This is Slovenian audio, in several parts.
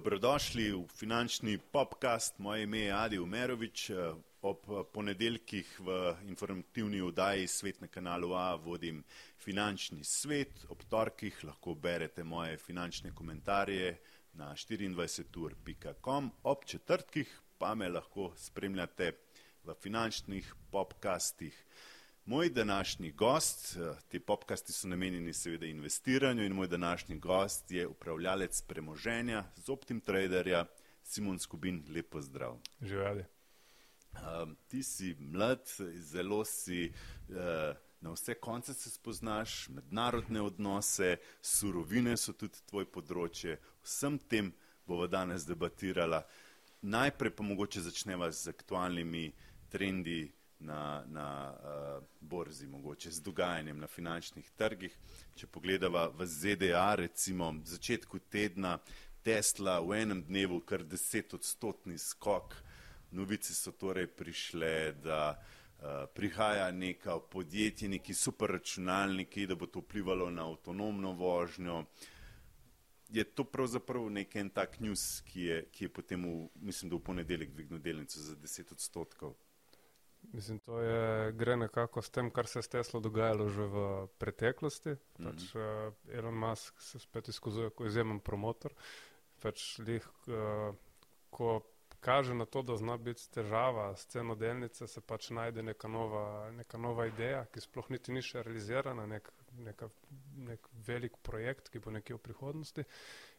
Dobrodošli v finančni popkast. Moje ime je Adi Umerovič. Ob ponedeljkih v informativni oddaji Svet na kanalu A vodim finančni svet. Ob torkih lahko berete moje finančne komentarje na 24ur.com. Ob četrtkih pa me lahko spremljate v finančnih popkastih. Moj današnji gost, ti popkasti so namenjeni seveda investiranju in moj današnji gost je upravljalec premoženja z Optim Traderja, Simon Skubin, lepo zdrav. Živeli. Um, ti si mlad, zelo si uh, na vse konce se spoznaš, mednarodne odnose, surovine so tudi tvoj področje, vsem tem bomo danes debatirala. Najprej pa mogoče začneva z aktualnimi trendi na, na uh, borzi, mogoče z dogajanjem na finančnih trgih. Če pogledava v ZDA, recimo v začetku tedna Tesla v enem dnevu kar deset odstotni skok. Novice so torej prišle, da uh, prihaja neka podjetje, neki superračunalniki, da bo to vplivalo na avtonomno vožnjo. Je to pravzaprav nek en tak news, ki je, ki je potem, v, mislim, da v ponedeljek dvignil delnico za 10 odstotkov. Mislim, to je, gre nekako s tem, kar se je s Teslo dogajalo že v preteklosti. Mm -hmm. pač, uh, Elon Musk se spet izkazuje kot izjemen promotor. Pač, lih, uh, ko kaže na to, da zna biti težava s ceno delnice, se pač najde neka nova, neka nova ideja, ki sploh niti ni še realizirana, nek, neka, nek velik projekt, ki bo nekje v prihodnosti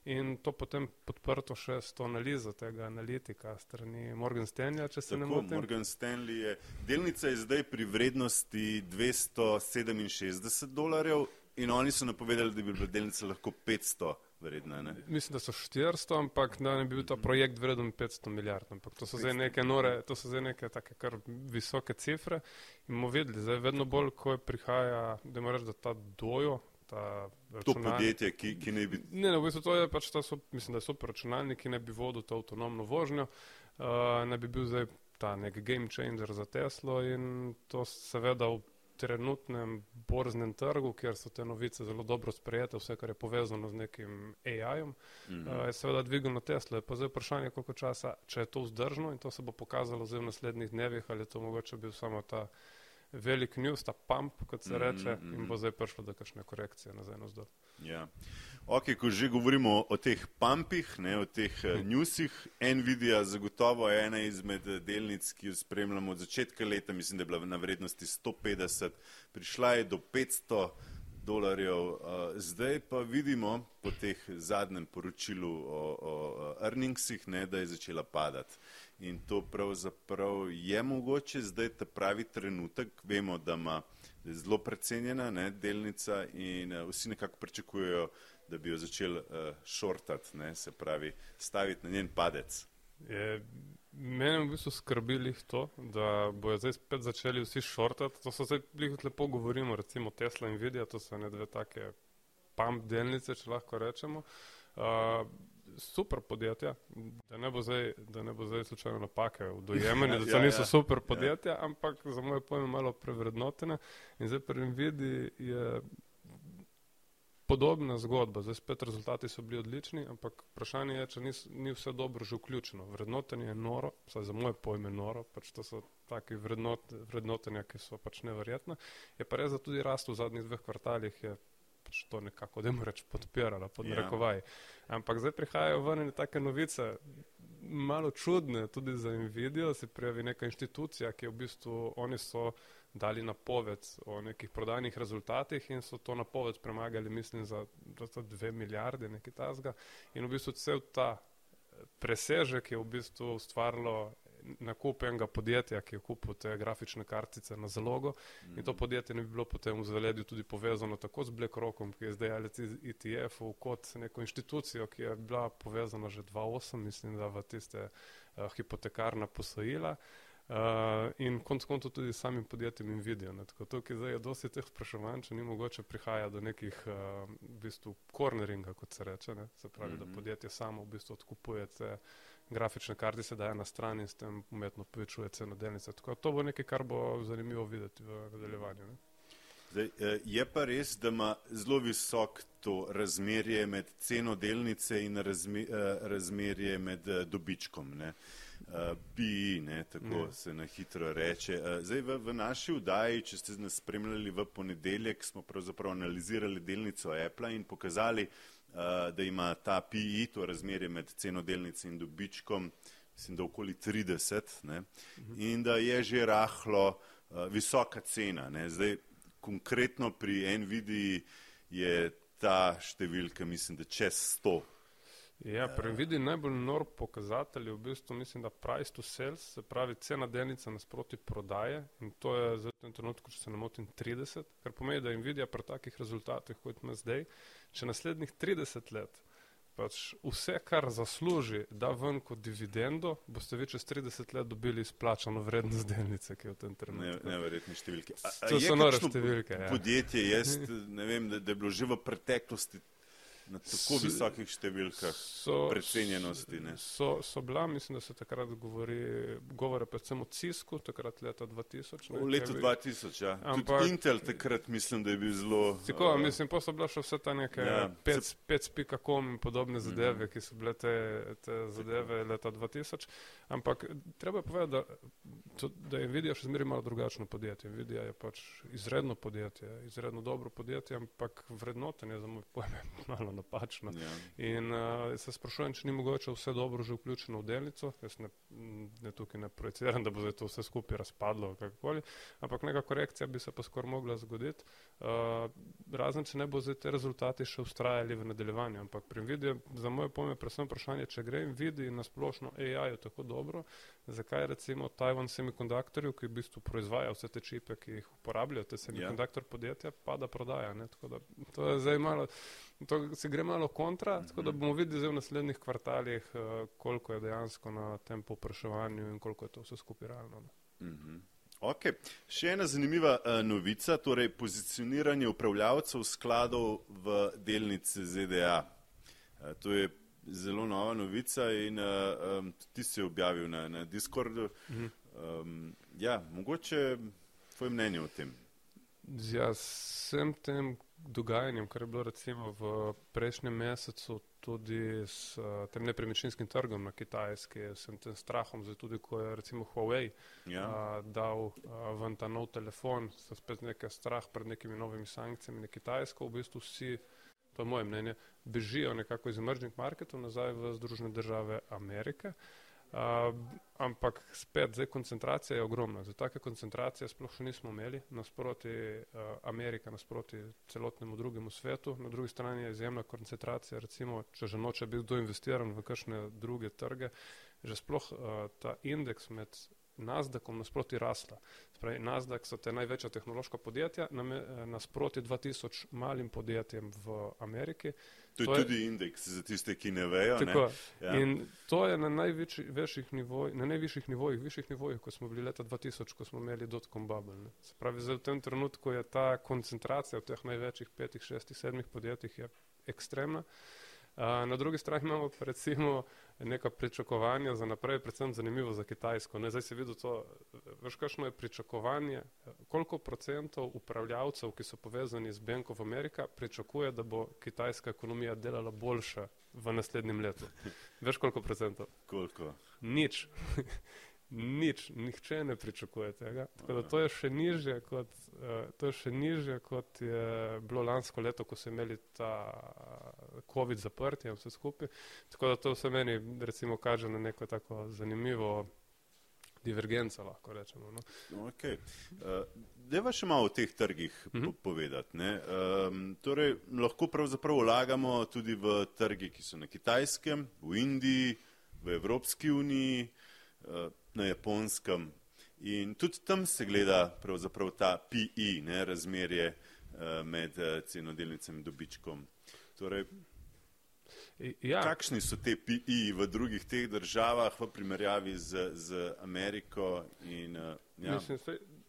in to potem podprto še s to analizo tega analitika strani Morgan Stanleya, če se Tako, ne motim. Morgan Stanley je, delnica je zdaj pri vrednosti 267 dolarjev in oni so napovedali, da bi bila delnica lahko 500 vredna. Ne? Mislim, da so 400, ampak da ne bi bil ta projekt vreden 500 milijard. Ampak to so zdaj neke nore, to so zdaj neke take kar visoke cifre in bomo videli, zdaj vedno bolj, ko prihaja, da moraš, da ta dojo, ta To podjetje, ki, ki ne bi. Ne, ne, v bistvu to je pač ta, so, mislim, da je super računalnik, ki ne bi vodil to avtonomno vožnjo, uh, ne bi bil zdaj ta nek game changer za Teslo in to seveda v trenutnem borznem trgu, kjer so te novice zelo dobro sprejete, vse, kar je povezano z nekim AI-om, mm -hmm. uh, je seveda dvignilo Tesla. Je pa zdaj vprašanje, koliko časa, če je to vzdržno in to se bo pokazalo zdaj v naslednjih dnevih, ali je to mogoče bil samo ta velik news, ta pump, kot se reče, mm -hmm. in bo zdaj prišlo do kakšne korekcije nazaj na zdol. Ja. Ok, ko že govorimo o teh pumpih, ne, o teh uh, newsih, Nvidia zagotovo je ena izmed delnic, ki jo spremljamo od začetka leta, mislim, da je bila na vrednosti 150, prišla je do 500 dolarjev, uh, zdaj pa vidimo po teh zadnjem poročilu o, o earningsih, ne, da je začela padati. In to pravzaprav je mogoče zdaj ta pravi trenutek, vemo, da ima da zelo precenjena ne, delnica in uh, vsi nekako pričakujejo, da bi jo začeli uh, šortati, ne, se pravi staviti na njen padec. Je, mene v bistvu skrbili to, da bojo zdaj spet začeli vsi šortati. To so zdaj lepo govorimo, recimo Tesla in Nvidia, to so ne dve take pump delnice, če lahko rečemo. Uh, super podjetja, da ne bo zdaj, da ne bo zdaj slučajno napake v dojemanju, da to Ja, niso ja. super podjetja, ampak za moje pojme malo prevrednotene. In zdaj pri Nvidi je podobna zgodba. Zdaj spet rezultati so bili odlični, ampak vprašanje je, če ni, ni vse dobro že vključeno. Vrednotenje je noro, vsaj za moje pojme noro, pač to so taki vrednot, vrednotenja, ki so pač neverjetna. Je pa res, da tudi rast v zadnjih dveh kvartalih je pač to nekako, da mu reč, podpirala, pod Ja. narekovaj. Ampak zdaj prihajajo ven ene take novice, malo čudne, tudi za Nvidijo se prijavi neka inštitucija, ki je v bistvu, oni so dali napoved o nekih prodajnih rezultatih in so to napoved premagali, mislim, za, za dve milijarde, nekaj tasga. In v bistvu cel ta presežek je v bistvu ustvarilo nakup enega podjetja, ki je kupil te grafične kartice na zalogo mm. in to podjetje ne bi bilo potem v zaledju tudi povezano tako z BlackRockom, ki je zdaj ali iz ETF-ov, kot neko inštitucijo, ki je bila povezana že 2008, mislim, da v tiste uh, hipotekarna posojila. Uh, in konc koncev tudi samim podjetjem Nvidia. Ne. Tako tukaj zdaj je dosti teh spraševanj, če ni mogoče prihaja do nekih uh, v bistvu corneringa, kot se reče, ne. se pravi, mm -hmm. da podjetje samo v bistvu odkupuje te grafične kartice, daje na stran in s tem umetno povečuje ceno delnice. Tako to bo nekaj, kar bo zanimivo videti v nadaljevanju. Ne. Zdaj, eh, je pa res, da ima zelo visok to razmerje med ceno delnice in razme, uh, razmerje med uh, dobičkom. Ne. Uh, PI, ne, tako ne. se na hitro reče. Uh, zdaj v, v naši vdaji, če ste nas spremljali v ponedeljek, smo pravzaprav analizirali delnico Apple in pokazali, uh, da ima ta PI, to razmerje med ceno delnice in dobičkom, mislim, da okoli 30 ne, mhm. in da je že rahlo visoka cena. Ne. Zdaj, konkretno pri NVIDI je ta številka, mislim, da čez 100. Ja, pri NVIDI najbolj nor pokazatelj je v bistvu, mislim, da price to sales, se pravi cena delnica nasproti prodaje in to je za tem trenutku, če se ne motim, 30, kar pomeni, da NVIDIA pri takih rezultatih, kot ima zdaj, če naslednjih 30 let pač vse, kar zasluži, da ven kot dividendo, boste vi čez 30 let dobili izplačano vrednost delnice, ki je v tem trenutku. Ne, neverjetne številke. A, a to so nore številke. Ja. Podjetje, jaz ne vem, da, da je bilo že v preteklosti na tako S, visokih številkah so, precenjenosti. So, so bila, mislim, da se takrat govori, govore predvsem o Cisku, takrat leta 2000. Ne, v letu 2000, ja. Ampak, Tudi Intel takrat mislim, da je bil zelo. Tako, uh, mislim, pa so bila še vse ta neke ja, 5.com in podobne mhm. zadeve, -huh. ki so bile te, te zadeve leta 2000. Ampak treba je povedati, da, to, da je Nvidia še zmeraj malo drugačno podjetje. Nvidia je pač izredno podjetje, izredno dobro podjetje, ampak vrednotenje za moj pojem je malo napačno. Ja. In uh, se sprašujem, če ni mogoče vse dobro že vključeno v delnico. Jaz ne, ne tukaj ne projiciram, da bo to vse skupaj razpadlo, kakorkoli, ampak neka korekcija bi se pa skoraj mogla zgoditi. Uh, razen, če ne bo zdaj te rezultati še ustrajali v nadaljevanju. Ampak pri Nvidia, za moje pojme, predvsem vprašanje, če gre in vidi na splošno AI tako dobro, zakaj recimo Taiwan Semiconductorju, ki v bistvu proizvaja vse te čipe, ki jih uporabljajo, te semiconductor yeah. podjetja, pa da prodaja. Ne? Tako da to je zdaj malo, to se gre malo kontra, mm -hmm. tako da bomo videli v naslednjih kvartalih, uh, koliko je dejansko na tem popraševanju in koliko je to vse skupaj realno. Mm -hmm. Okay. Še ena zanimiva uh, novica, torej pozicioniranje upravljavcev skladov v delnice ZDA. Uh, to je zelo nova novica in uh, um, ti si objavil na, na Discordu. Mhm. Um, ja, mogoče tvoje mnenje o tem? Ja, vsem tem dogajanjem, kar je bilo recimo v prejšnjem mesecu tudi s uh, tem nepremičninskim trgom na Kitajski, vsem tem strahom, zdaj tudi ko je recimo Huawei ja. uh, dal uh, ven ta nov telefon, so spet nekaj strah pred nekimi novimi sankcijami na Kitajsko, v bistvu vsi to je moje mnenje, bežijo nekako iz emerging marketov nazaj v Združene države Amerike. Uh, ampak spet, zdaj koncentracija je ogromna. Za take koncentracije sploh še nismo imeli, nasproti uh, Amerika, nasproti celotnemu drugemu svetu. Na drugi strani je izjemna koncentracija, recimo, če že noče biti kdo investiran v kakšne druge trge, že sploh uh, ta indeks med Nasdaqom nasproti rasla. Spravi, Nasdaq so te največja tehnološka podjetja, nasproti 2000 malim podjetjem v Ameriki. To je, to je tudi indeks za tiste, ki ne vejo. Tako, ne? Ja. In to je na najvišjih nivojih, na najvišjih nivojih, višjih nivojih, ko smo bili leta 2000, ko smo imeli dotcom bubble. Ne? Se pravi, zdaj v tem trenutku je ta koncentracija v teh največjih petih, šestih, sedmih podjetjih ekstremna. Na drugi strani imamo pa recimo neka pričakovanja za naprej, predvsem zanimivo za Kitajsko. Ne, zdaj si videl to, veš, kakšno je pričakovanje, koliko procentov upravljavcev, ki so povezani z Bank of America, pričakuje, da bo kitajska ekonomija delala boljše v naslednjem letu. Veš, koliko procentov? Koliko? Nič. Nič, nihče ne pričakuje tega. Tako da to je še nižje kot, uh, je še nižje kot je bilo lansko leto, ko so imeli ta uh, COVID zaprtje in vse skupaj. Tako da to vse meni recimo kaže na neko tako zanimivo divergenco, lahko rečemo. No. Okay. Uh, Deva še malo o teh trgih uh -huh. mhm. povedati. Um, torej, lahko pravzaprav vlagamo tudi v trge, ki so na Kitajskem, v Indiji, v Evropski uniji. Uh, na japonskem. In tudi tam se gleda pravzaprav ta PI, ne, razmerje uh, med uh, cenodelnicami in dobičkom. Torej, ja. Kakšni so te PI v drugih teh državah v primerjavi z, z Ameriko? In, uh, ja.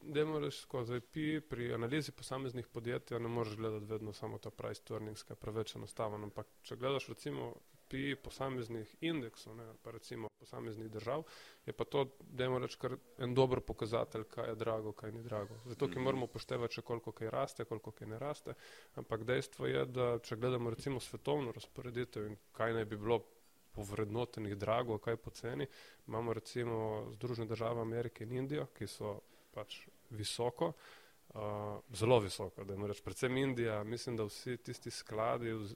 Da moraš skozi PI pri analizi posameznih podjetij, ne moreš gledati vedno samo ta price turning, ki je preveč enostaven. Ampak če gledaš recimo GDP posameznih indeksov, ne, pa recimo posameznih držav, je pa to, dajmo reči, kar en dober pokazatelj, kaj je drago, kaj ni drago. Zato, ki moramo poštevati, če koliko kaj raste, koliko kaj ne raste, ampak dejstvo je, da če gledamo recimo svetovno razporeditev in kaj naj bi bilo povrednotenih drago, kaj poceni, imamo recimo Združene države Amerike in Indijo, ki so pač visoko, Uh, zelo visoko, da reč, predvsem Indija, mislim, da vsi tisti skladi, uh,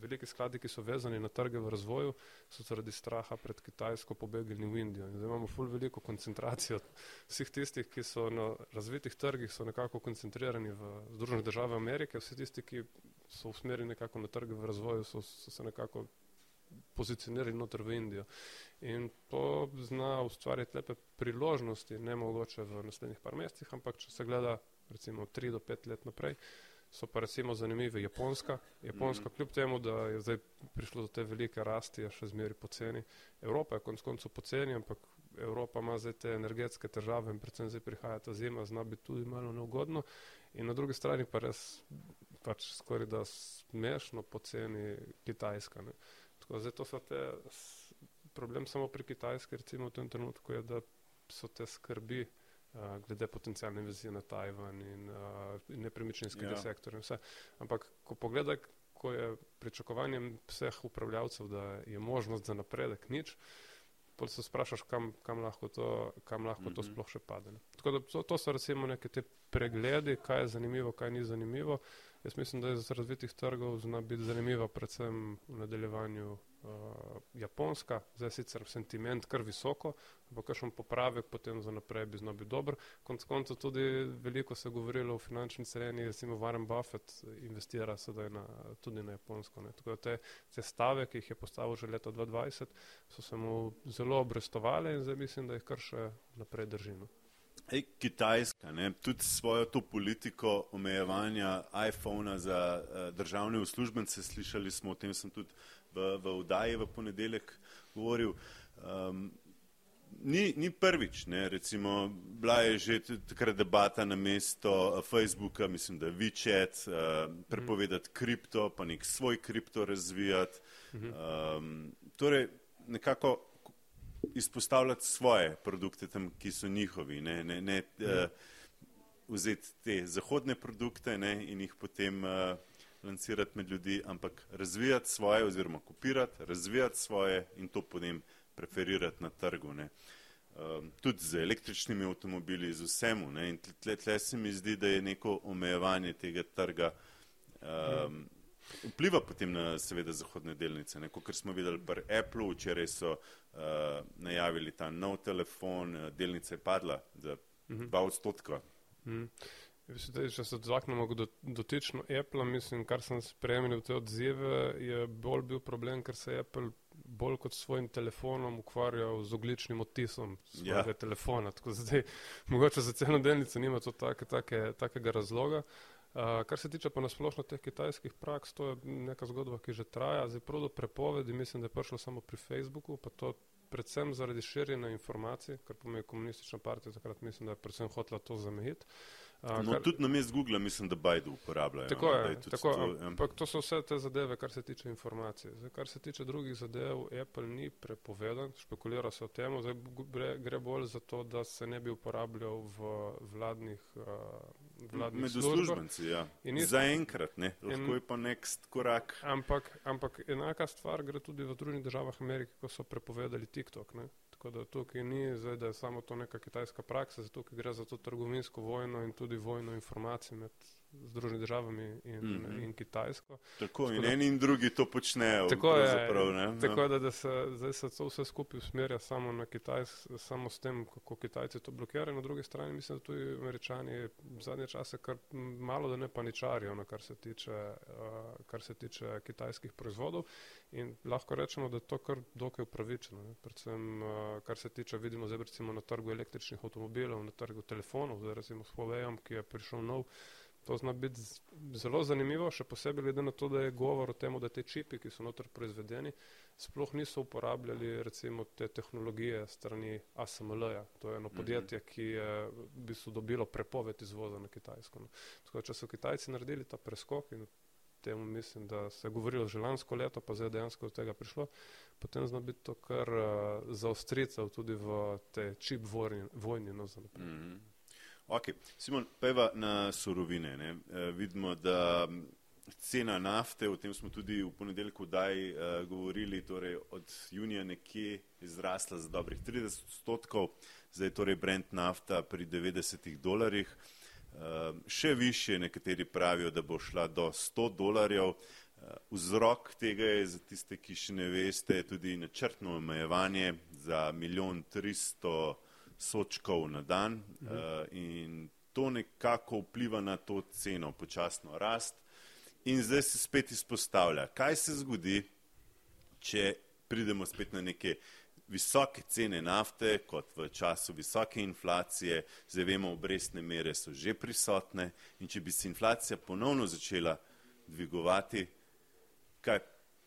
veliki skladi, ki so vezani na trge v razvoju, so zaradi straha pred Kitajsko pobegli v Indijo. In zdaj imamo ful veliko koncentracijo vseh tistih, ki so na razvitih trgih, so nekako koncentrirani v Združene države Amerike, vsi tisti, ki so usmerjeni nekako na trge v razvoju, so, so se nekako pozicionirali noter v Indijo. In to zna ustvariti lepe priložnosti, ne mogoče v naslednjih par mesecih, ampak če se gleda recimo 3 do 5 let naprej, so pa recimo zanimive Japonska. Japonska, mm. kljub temu, da je zdaj prišlo do te velike rasti, je še zmeri poceni. Evropa je konc koncev poceni, ampak Evropa ima zdaj te energetske težave in predvsem zdaj prihaja ta zima, zna biti tudi malo neugodno. In na drugi strani pa res pač skoraj da smešno poceni Kitajska. Ne. Tako, zdaj to so te, problem samo pri Kitajski recimo v tem trenutku je, da so te skrbi glede potencijalne vizije na Tajvan in uh, nepremičninskega ja. sektorja. Vse. Ampak, ko pogledaj, ko je pričakovanje vseh upravljavcev, da je možnost za napredek nič, pa se sprašaš, kam, kam lahko, to, kam lahko mm -hmm. to mhm. sploh še pade. Ne. Tako da to, to so recimo neke te pregledi, kaj je zanimivo, kaj ni zanimivo. Jaz mislim, da je za razvitih trgov zna biti zanimiva predvsem v nadaljevanju uh, Japonska, zdaj sicer sentiment kar visoko, ampak kakšen popravek potem za naprej bi znal biti dober. Konc konca tudi veliko se je govorilo o finančni cereni, recimo Warren Buffett investira sedaj na, tudi na Japonsko. Ne. Tako da te, te stave, ki jih je postavil že leta 2020, so se mu zelo obrestovali in zdaj mislim, da jih kar še naprej držino. Ej, Kitajska, ne, tudi svojo to politiko omejevanja iPhona za uh, državne uslužbence, slišali smo o tem, sem tudi v, v vdaji v ponedeljek govoril. Um, ni, ni prvič, ne, recimo, bila je že takrat debata na mesto Facebooka, mislim, da je WeChat, uh, prepovedati kripto, pa nek svoj kripto razvijati. Um, torej, nekako izpostavljati svoje produkte tam, ki so njihovi, ne, ne, ne uh, vzeti te zahodne produkte ne, in jih potem uh, lancirati med ljudi, ampak razvijati svoje oziroma kopirati, razvijati svoje in to potem preferirati na trgu. Ne. Um, tudi z električnimi avtomobili, z vsemu. Ne. In tle, tle se mi zdi, da je neko omejevanje tega trga um, vpliva potem na seveda zahodne delnice. Kot smo videli pri Apple, včeraj so uh, najavili ta nov telefon, uh, delnica je padla za mhm. dva odstotka. Mm. Zdaj, če se odzvaknemo do, dotično Apple, mislim, kar sem spremljal te odzive, je bolj bil problem, ker se je Apple bolj kot svojim telefonom ukvarjal z ogličnim otisom svojega ja. telefona. Tako zdaj, mogoče za celo delnico nima to take, take, takega razloga. Uh, Uh, kar se tiče pa nasplošno teh kitajskih praks, to je neka zgodba, ki že traja. Zdaj, prav do prepovedi, mislim, da je prišlo samo pri Facebooku, pa to predvsem zaradi širjenja informacij, kar pomeni komunistična partija, takrat mislim, da je predvsem hotela to zamejiti. No, kar, tudi na mest Google mislim, da Baidu uporabljajo. Tako je, je tako, to, ja. ampak to so vse te zadeve, kar se tiče informacije. Zdaj, kar se tiče drugih zadev, Apple ni prepovedan, špekulira se o tem, zdaj gre, gre bolj za to, da se ne bi uporabljal v vladnih, uh, vladnih Med uslužbenci, ja. Zaenkrat, ne, lahko je pa nek korak. Ampak, ampak enaka stvar gre tudi v drugih državah Amerike, ko so prepovedali TikTok, ne. Tako da tukaj ni zdaj, da je samo to neka kitajska praksa, zato gre za to trgovinsko vojno in tudi vojno informacij med Združenimi državami in, mm -hmm. in Kitajsko. Tako, tako in da, eni in drugi to počnejo. Tako je, ne? tako no. da, da se zdaj se to vse skupaj usmerja samo na Kitajsk, samo s tem, kako Kitajci to blokirajo. Na drugi strani mislim, da tudi američani zadnje čase kar malo da ne paničarijo, na kar se tiče, uh, kar se tiče kitajskih proizvodov in lahko rečemo, da je to kar dokaj upravičeno. Ne? Predvsem, uh, kar se tiče, vidimo zdaj recimo na trgu električnih avtomobilov, na trgu telefonov, zdaj recimo s Huawei, ki je prišel nov. To zna biti zelo zanimivo, še posebej glede na to, da je govor o tem, da te čipi, ki so notor proizvedeni, sploh niso uporabljali recimo te tehnologije strani ASML-ja. To je eno mhm. podjetje, ki je v bistvu dobilo prepoved izvoza na Kitajsko. No. Tako, če so Kitajci naredili ta preskok in temu mislim, da se je govorilo že lansko leto, pa zdaj dejansko do tega prišlo, potem zna biti to kar uh, zaostritev tudi v tej čip vojni. vojni no, mm -hmm. Ok, Simon, peva na surovine. E, vidimo, da cena nafte, o tem smo tudi v ponedeljku daj e, govorili, torej od junija nekje izrasla za dobrih 30 odstotkov, zdaj torej Brent nafta pri 90 dolarjih. E, še više nekateri pravijo, da bo šla do 100 dolarjev. Vzrok tega je za tiste, ki še ne veste, tudi načrtno omejevanje za milijon tristo sočkov na dan uh, in to nekako vpliva na to ceno, počasno rast. In zdaj se spet izpostavlja, kaj se zgodi, če pridemo spet na neke visoke cene nafte, kot v času visoke inflacije, zdaj vemo, obrestne mere so že prisotne. In če bi se inflacija ponovno začela dvigovati, kaj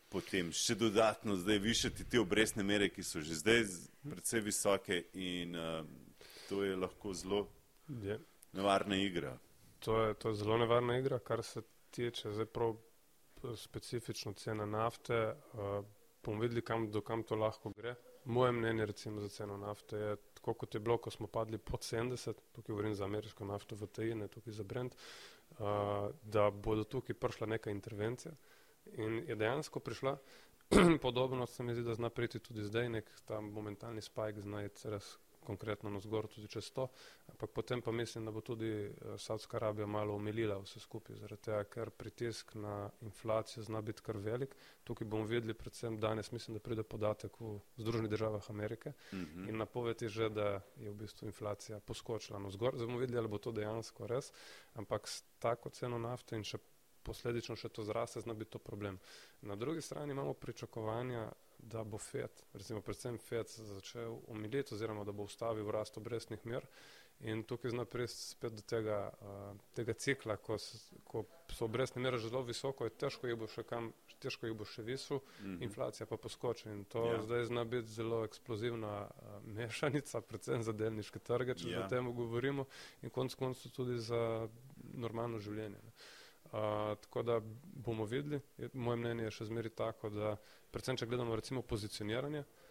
potem še dodatno zdaj višati te obrestne mere, ki so že zdaj predvsej visoke in uh, to je lahko zelo je. nevarna igra. To je, to je zelo nevarna igra, kar se tiče zdaj prav eh, specifično cena nafte. Uh, bomo videli, kam, do kam to lahko gre. Moje mnenje recimo za ceno nafte je, tako kot je bilo, ko smo padli pod 70, tukaj govorim za ameriško nafto v TI, ne tukaj za Brent, uh, da bodo tukaj prišla neka intervencija. In je dejansko prišla, podobno se mi zdi, da zna priti tudi zdaj, nek ta momentalni spike zna iti res konkretno na zgor tudi čez to, ampak potem pa mislim, da bo tudi eh, Saudska Arabija malo umilila vse skupaj, zaradi tega, ker pritisk na inflacijo zna biti kar velik. Tukaj bomo videli predvsem danes, mislim, da pride podatek v Združenih državah Amerike uh mhm. -huh. in napovedi že, da je v bistvu inflacija poskočila na zgor. Zdaj bomo videli, ali bo to dejansko res, ampak s tako ceno nafte in še posledično še to zraste, zna biti to problem. Na drugi strani imamo pričakovanja, da bo FED, recimo predvsem FED, začel umiliti oziroma da bo ustavil rast obrestnih mer in tukaj zna priti spet do tega, uh, tega cikla, ko, ko so obrestne mere že zelo visoko, je težko jih bo še kam, težko jih bo še visil, mm -hmm. inflacija pa poskoči in to ja. zdaj zna biti zelo eksplozivna uh, mešanica, predvsem za delniške trge, če ja. o tem govorimo in konc koncu tudi za normalno življenje. Ne tako da bomo videli. Moje mnenje je še zmeri tako, da predvsem, če gledamo recimo pozicioniranje, uh,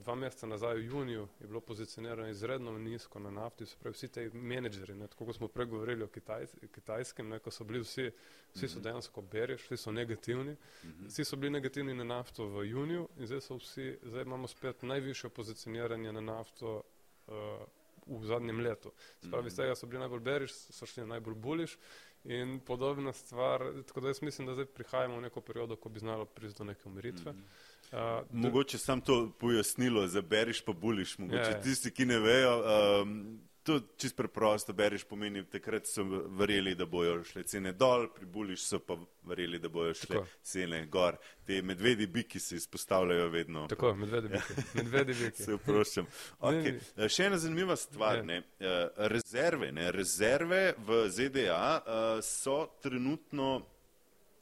dva meseca nazaj v juniju je bilo pozicioniranje izredno nizko na nafti, se pravi vsi te menedžeri, ne, tako kot smo pregovorili o kitajs, kitajskem, ne, ko so bili vsi, vsi so mhm. dejansko bereš, vsi so negativni, mhm. vsi so bili negativni na nafto v juniju in zdaj so vsi, zdaj imamo spet najvišje pozicioniranje na nafto uh, v zadnjem letu. Spravi, iz tega so bili najbolj beriš, so šli najbolj buliš in podobna stvar. Tako da jaz mislim, da zdaj prihajamo v neko periodo, ko bi znalo priti do neke umiritve. Mm -hmm. uh, mogoče sam to pojasnilo, za beriš pa buliš. Mogoče je. tisti, ki ne vejo, um, to čist preprosto bereš, pomeni, takrat so verjeli, da bojo šle cene dol, pri Buliš so pa verjeli, da bojo šle Tako. cene gor. Te medvedi biki se izpostavljajo vedno. Tako, medvedi biki. Medvedi biki. se vprošam. Okay. Eh, še ena zanimiva stvar, ne. Ne. Eh, rezerve, ne. rezerve v ZDA uh, so trenutno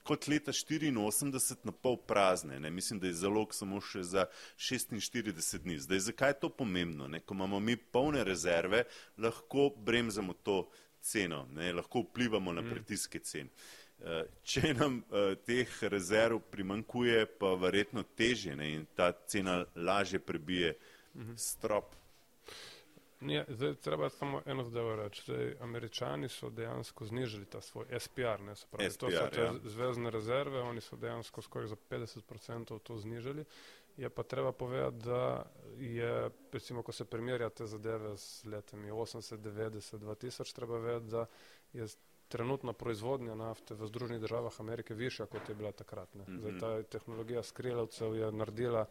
kot leta 84 na pol prazne. Ne? Mislim, da je zalog samo še za 46 dni. Zdaj, zakaj je to pomembno? Ne? Ko imamo mi polne rezerve, lahko bremzamo to ceno, ne? lahko vplivamo na mm. pritiske cen. Eh, če nam uh, teh rezerv primankuje, pa verjetno teže ne? in ta cena lažje prebije -hmm. strop. Nije, zdaj treba samo eno zadevo reči. Zdaj, američani so dejansko znižali ta svoj SPR, ne, se pravi, SPR, to so te ja. zvezdne rezerve, oni so dejansko skoraj za 50% to znižali. Je pa treba povedati, da je, recimo, ko se primerja te zadeve s letami 80, 90, 2000, treba vedeti, da je trenutna proizvodnja nafte v Združenih državah Amerike višja, kot je bila takrat. Ne. Zdaj, mhm. ta tehnologija skrilavcev je naredila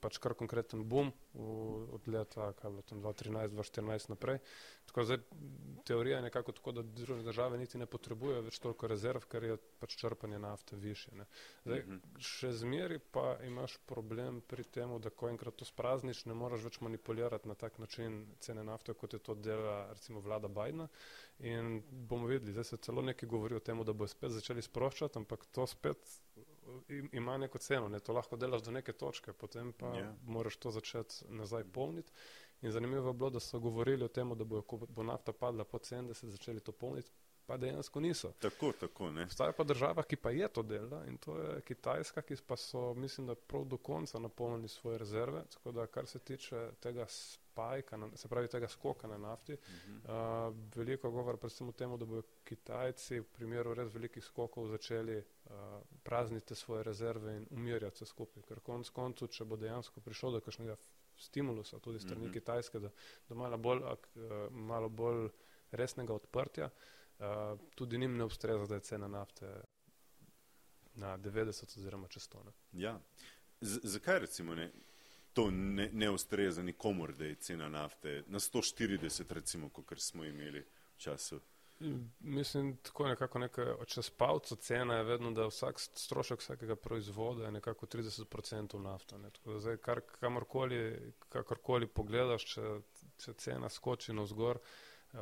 pač kar konkreten boom od leta 2013-2014 naprej. Tako zdaj teorija je nekako tako, da druge države niti ne potrebujejo več toliko rezerv, ker je pač črpanje nafte više. Ne. Zdaj, mm -hmm. še zmeri pa imaš problem pri tem, da ko enkrat to sprazniš, ne moraš več manipulirati na tak način cene nafte, kot je to dela recimo vlada Bidna. In bomo videli, zdaj se celo nekaj govori o tem, da bo spet začeli sproščati, ampak to spet ima neko ceno, ne? to lahko delaš do neke točke, potem pa yeah. Ja. moraš to začeti nazaj polniti. In zanimivo je bilo, da so govorili o tem, da bo, bo nafta padla pod 70, začeli to polniti. pa dejansko niso. Tako, tako, ne. Obstaja pa država, ki pa je to dela in to je Kitajska, ki pa so, mislim, da prav do konca napolnili svoje rezerve, tako da kar se tiče tega spajka, na- se pravi tega skoka na nafti, Mhm. uh, veliko govora predvsem o tem, da bodo Kitajci v primeru res velikih skokov začeli uh, prazniti svoje rezerve in umirjati se skupaj, ker konc koncu, če bo dejansko prišlo do kakšnega stimulusa tudi strani Mhm. Kitajske, da, da malo bolj, ak, uh, malo bolj resnega odprtja, uh, tudi njim ne ustreza, da je cena nafte na 90 oziroma čez to. Ne. Ja. Z zakaj recimo ne? To ne, ne ustreza nikomor, da je cena nafte na 140, recimo, kot smo imeli v času. Mislim, tako nekako nekaj, čez palco cena je vedno, da vsak st- strošek vsakega proizvoda je nekako 30% nafta. Ne. Tako da zdaj, kar, kamorkoli, kakorkoli pogledaš, če, če cena skoči navzgor, uh,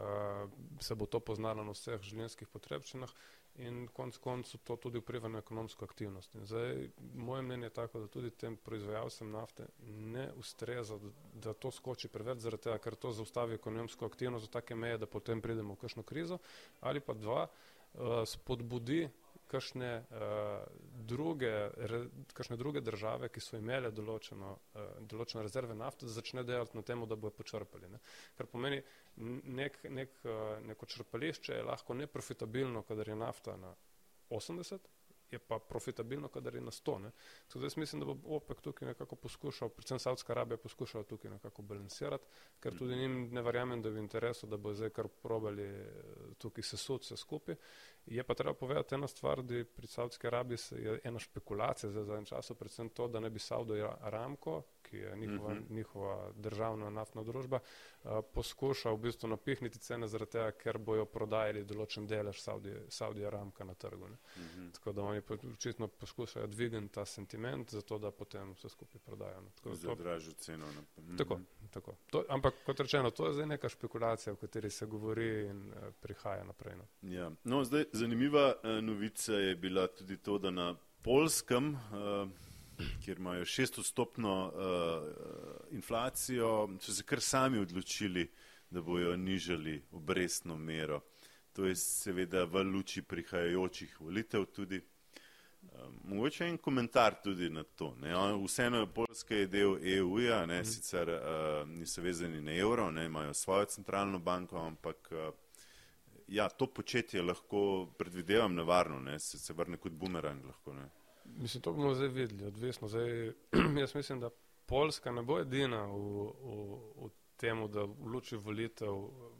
se bo to poznalo na vseh življenjskih potrebščinah in konc koncu to tudi vpliva na ekonomsko aktivnost. In zdaj, moje mnenje je tako, da tudi tem proizvajalcem nafte ne ustreza, da, da to skoči preveč, zaradi tega, ker to zaustavi ekonomsko aktivnost do take meje, da potem pridemo v kakšno krizo, ali pa dva, uh, spodbudi kakšne, uh, druge, re, kakšne druge države, ki so imele določeno, uh, določene rezerve nafte, da začne delati na tem, da bojo počrpali. Ne. Kar pomeni, nek, nek, uh, neko črpališče je lahko neprofitabilno, kadar je nafta na 80, je pa profitabilno, kadar je na 100. Ne. Tako da jaz mislim, da bo OPEC tukaj nekako poskušal, predvsem Saudska Arabija poskušala tukaj nekako balansirati, ker tudi njim ne verjamem, da je v interesu, da bo zdaj kar probali eh, tukaj sesut vse skupaj. Je pa treba povedati ena stvar, da pri Saudski Arabiji se je ena špekulacija za zadnjem času, predvsem to, da ne bi Saudo Aramco, ki je njihova, Mhm. njihova državna naftna družba, uh, poskuša v bistvu napihniti cene zaradi tega, ker bojo prodajali določen delež Saudi, Saudi Aramka na trgu. Ne. Mhm. Tako da oni očitno poskušajo dvigniti ta sentiment, zato da potem vse skupaj prodajo. ne. Tako Za to- dražjo ceno. ne. Mhm. Tako, tako. To, ampak kot rečeno, to je zdaj neka špekulacija, o kateri se govori in uh, prihaja naprej. No. Ja. No, zdaj, zanimiva uh, novica je bila tudi to, da na Polskem, uh, kjer imajo šestodstopno uh, inflacijo, so se kar sami odločili, da bojo nižali obrestno mero. To je seveda v luči prihajajočih volitev tudi. Um, mogoče en komentar tudi na to. Ne. On- Vseeno je Poljska je del EU-ja, ne, sicer uh, niso vezani na evro, ne, imajo svojo centralno banko, ampak uh, ja, to početje lahko predvidevam nevarno, ne, se, se vrne kot bumerang lahko. Ne. Mislim, to bomo zdaj videli, odvisno. Zdaj, jaz mislim, da Poljska ne bo edina v, v, v temu, da v luči volitev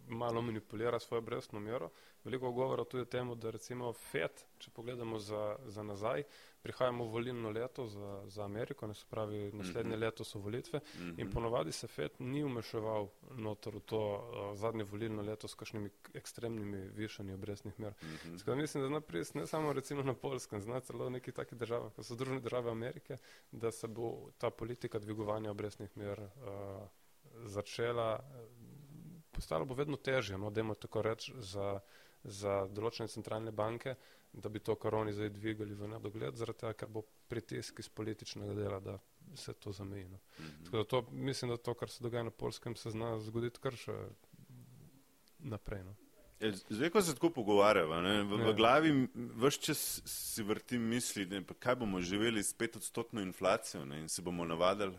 malo manipulira svojo brestno mero. Veliko govora tudi o tem, da recimo FED, če pogledamo za, za nazaj, prihajamo v volilno leto za, za Ameriko, ne se pravi, naslednje Mhm. leto so volitve Mhm. in ponovadi se FED ni umeševal noter v to uh, zadnje volilno leto s kakšnimi ekstremnimi višanji obrestnih mer. Mhm. Tako da mislim, da zna priti ne samo recimo na Polskem, zna celo v nekih takih državah, kot so Združene države Amerike, da se bo ta politika dvigovanja obrestnih mer uh, začela, eh, postalo bo vedno težje, no, dajmo tako reči, za, za določene centralne banke, da bi to koroni zdaj dvigali v nedogled, zaradi tega, ker bo pritisk iz političnega dela, da se to zameji. No. Mhm. Tako da to, mislim, da to, kar se dogaja na Polskem, se zna zgoditi kar še naprej. No. Ja, Zdaj, ko se tako pogovarjava, ne, v, v Ja. glavi vse čas si vrtim misli, ne, kaj bomo živeli s petodstotno inflacijo ne, in se bomo navadili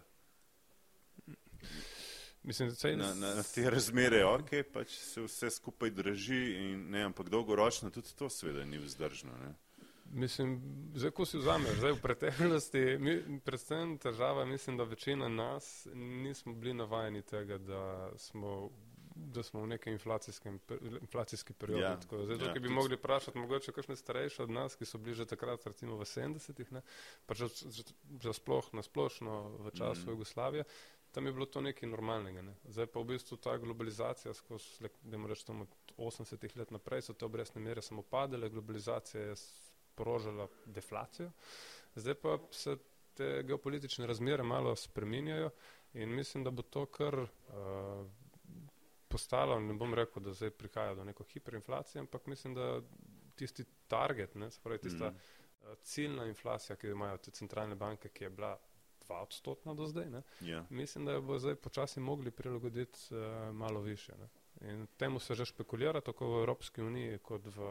Mislim, saj- na, na, na te razmere, ok, pač se vse skupaj drži, in, ne, ampak dolgoročno tudi to seveda ni vzdržno. Ne. Mislim, zdaj, ko si vzameš, zdaj v preteklosti, mi, predvsem težava, mislim, da večina nas nismo bili navajeni tega, da smo, da smo v nekem inflacijskem, inflacijski period. Ja, tako, zdaj, ja, ki bi tudi- mogli vprašati mogoče kakšne starejše od nas, ki so bili že takrat, recimo v 70-ih, ne, pa že, že, že sploh na splošno v času mm. Jugoslavije, tam je bilo to nekaj normalnega. Ne. Zdaj pa v bistvu ta globalizacija, skozi, da reči, tam od 80-ih let naprej so te obrestne mere samo padale, globalizacija je sprožila deflacijo, zdaj pa se te geopolitične razmere malo spreminjajo in mislim, da bo to kar uh, postalo, ne bom rekel, da zdaj prihaja do neko hiperinflacije, ampak mislim, da tisti target, ne, se pravi tista uh, ciljna inflacija, ki jo imajo te centralne banke, ki je bila 2 odstotna do zdaj, ne, Ja. mislim, da jo bo zdaj počasi mogli prilagoditi uh, malo više. Ne. In temu se že špekulira tako v Evropski uniji kot v,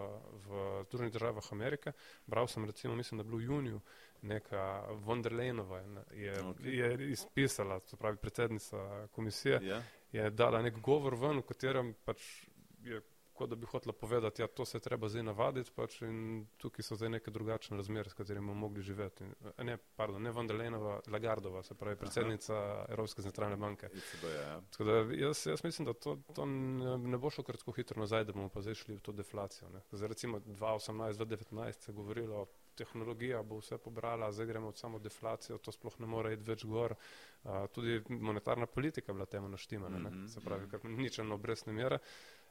v Združenih državah Amerike. Bral sem recimo, mislim, da je bilo v juniju, neka von der Leyenova je, okay. je izpisala, to pravi predsednica komisije, yeah. Ja. je dala nek govor ven, v katerem pač je kot da bi hotela povedati, da ja, to se treba zdaj navaditi pač in tukaj so zdaj neke drugačne razmere, s katerimi bomo mogli živeti. Ne, pardon, ne Vandelenova, Lagardova, se pravi predsednica Aha. Evropske centralne banke. Ja. Da, jaz, jaz mislim, da to, to ne, ne bo šlo kar tako hitro nazaj, da bomo pa zdaj šli v to deflacijo. Zdaj recimo 2018-2019 se je govorilo tehnologija bo vse pobrala, zdaj gremo v samo deflacijo, to sploh ne more iti več gor. Uh, tudi monetarna politika je bila temu naštimana, mm -hmm. se pravi, kar ničelno obrestne mere.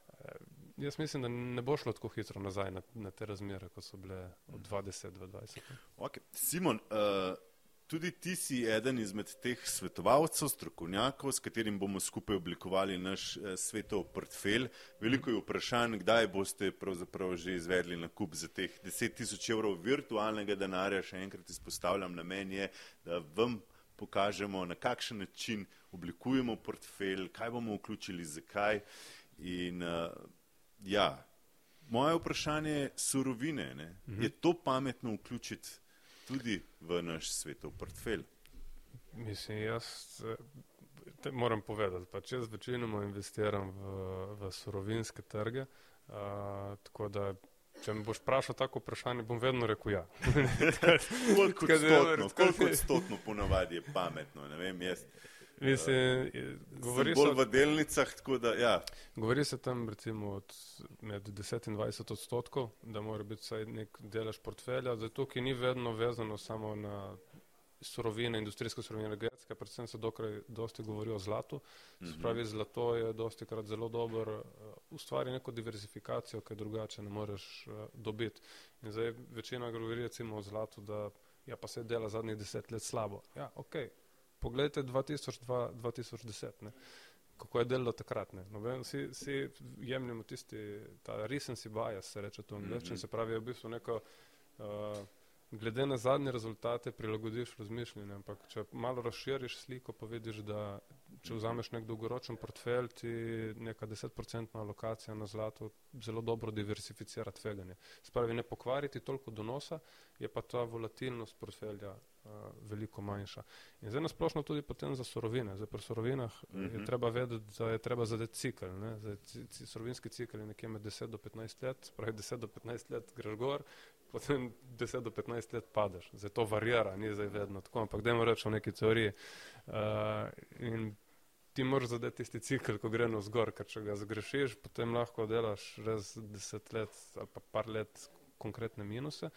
Uh, jaz mislim, da ne bo šlo tako hitro nazaj na, na te razmere, kot so bile od 20 do 20. Okay. Simon, uh, tudi ti si eden izmed teh svetovalcev, strokovnjakov, s katerim bomo skupaj oblikovali naš uh, svetov portfelj. Veliko je vprašanj, kdaj boste pravzaprav že izvedli nakup za teh 10 tisoč evrov virtualnega denarja. Še enkrat izpostavljam, namen je, da vam pokažemo, na kakšen način oblikujemo portfelj, kaj bomo vključili, zakaj. In, uh, Ja, moje vprašanje je surovine. Uh -huh. Je to pametno vključiti tudi v naš svetov portfelj? Mislim, jaz te moram povedati, pa če jaz večinoma investiram v, v surovinske trge, a, tako da če me boš vprašal tako vprašanje, bom vedno rekel ja. koliko odstotno, koliko odstotno ponavadi je pametno, ne vem, jaz. Mislim, govori bolj se, v delnicah, tako da, ja. Govori se tam recimo od med 10 in 20 odstotkov, da mora biti vsaj nek delež portfelja, zato ki ni vedno vezano samo na surovine, industrijske surovine, energetske, predvsem se dokaj dosti govori o zlatu. Mm -hmm. Spravi, zlato je dosti krat zelo dober, uh, ustvari neko diversifikacijo, ki drugače ne moreš uh, dobiti. In zdaj večina govori recimo o zlatu, da ja, pa se dela zadnjih deset let slabo. Ja, okej. Poglejte 2002-2010, kako je delalo takrat. No, vsi, vsi jemljemo tisti, ta recency bias, se reče to angliščino, mm -hmm. se pravi, v bistvu neko, uh, glede na zadnje rezultate prilagodiš razmišljanje, ampak če malo razširiš sliko, pa vidiš, da če vzameš nek dolgoročen portfelj, ti neka desetprocentna alokacija na zlato zelo dobro diversificira tveganje. Spravi, ne pokvariti toliko donosa, je pa ta volatilnost portfelja veliko manjša. In zdaj nasplošno tudi potem za sorovine. Zdaj pri sorovinah uh -huh. je mhm. treba vedeti, da je treba zadeti cikl. Ne? Zdaj, sorovinski cikl je nekje med 10 do 15 let, pravi 10 do 15 let greš gor, potem 10 do 15 let padeš. Zdaj to varjera, ni zdaj vedno tako, ampak dajmo reči o neki teoriji. Uh, in ti moraš zadeti tisti cikl, ko gre na vzgor, ker če ga zgrešiš, potem lahko delaš res 10 let ali pa par let konkretne minuse. Uh,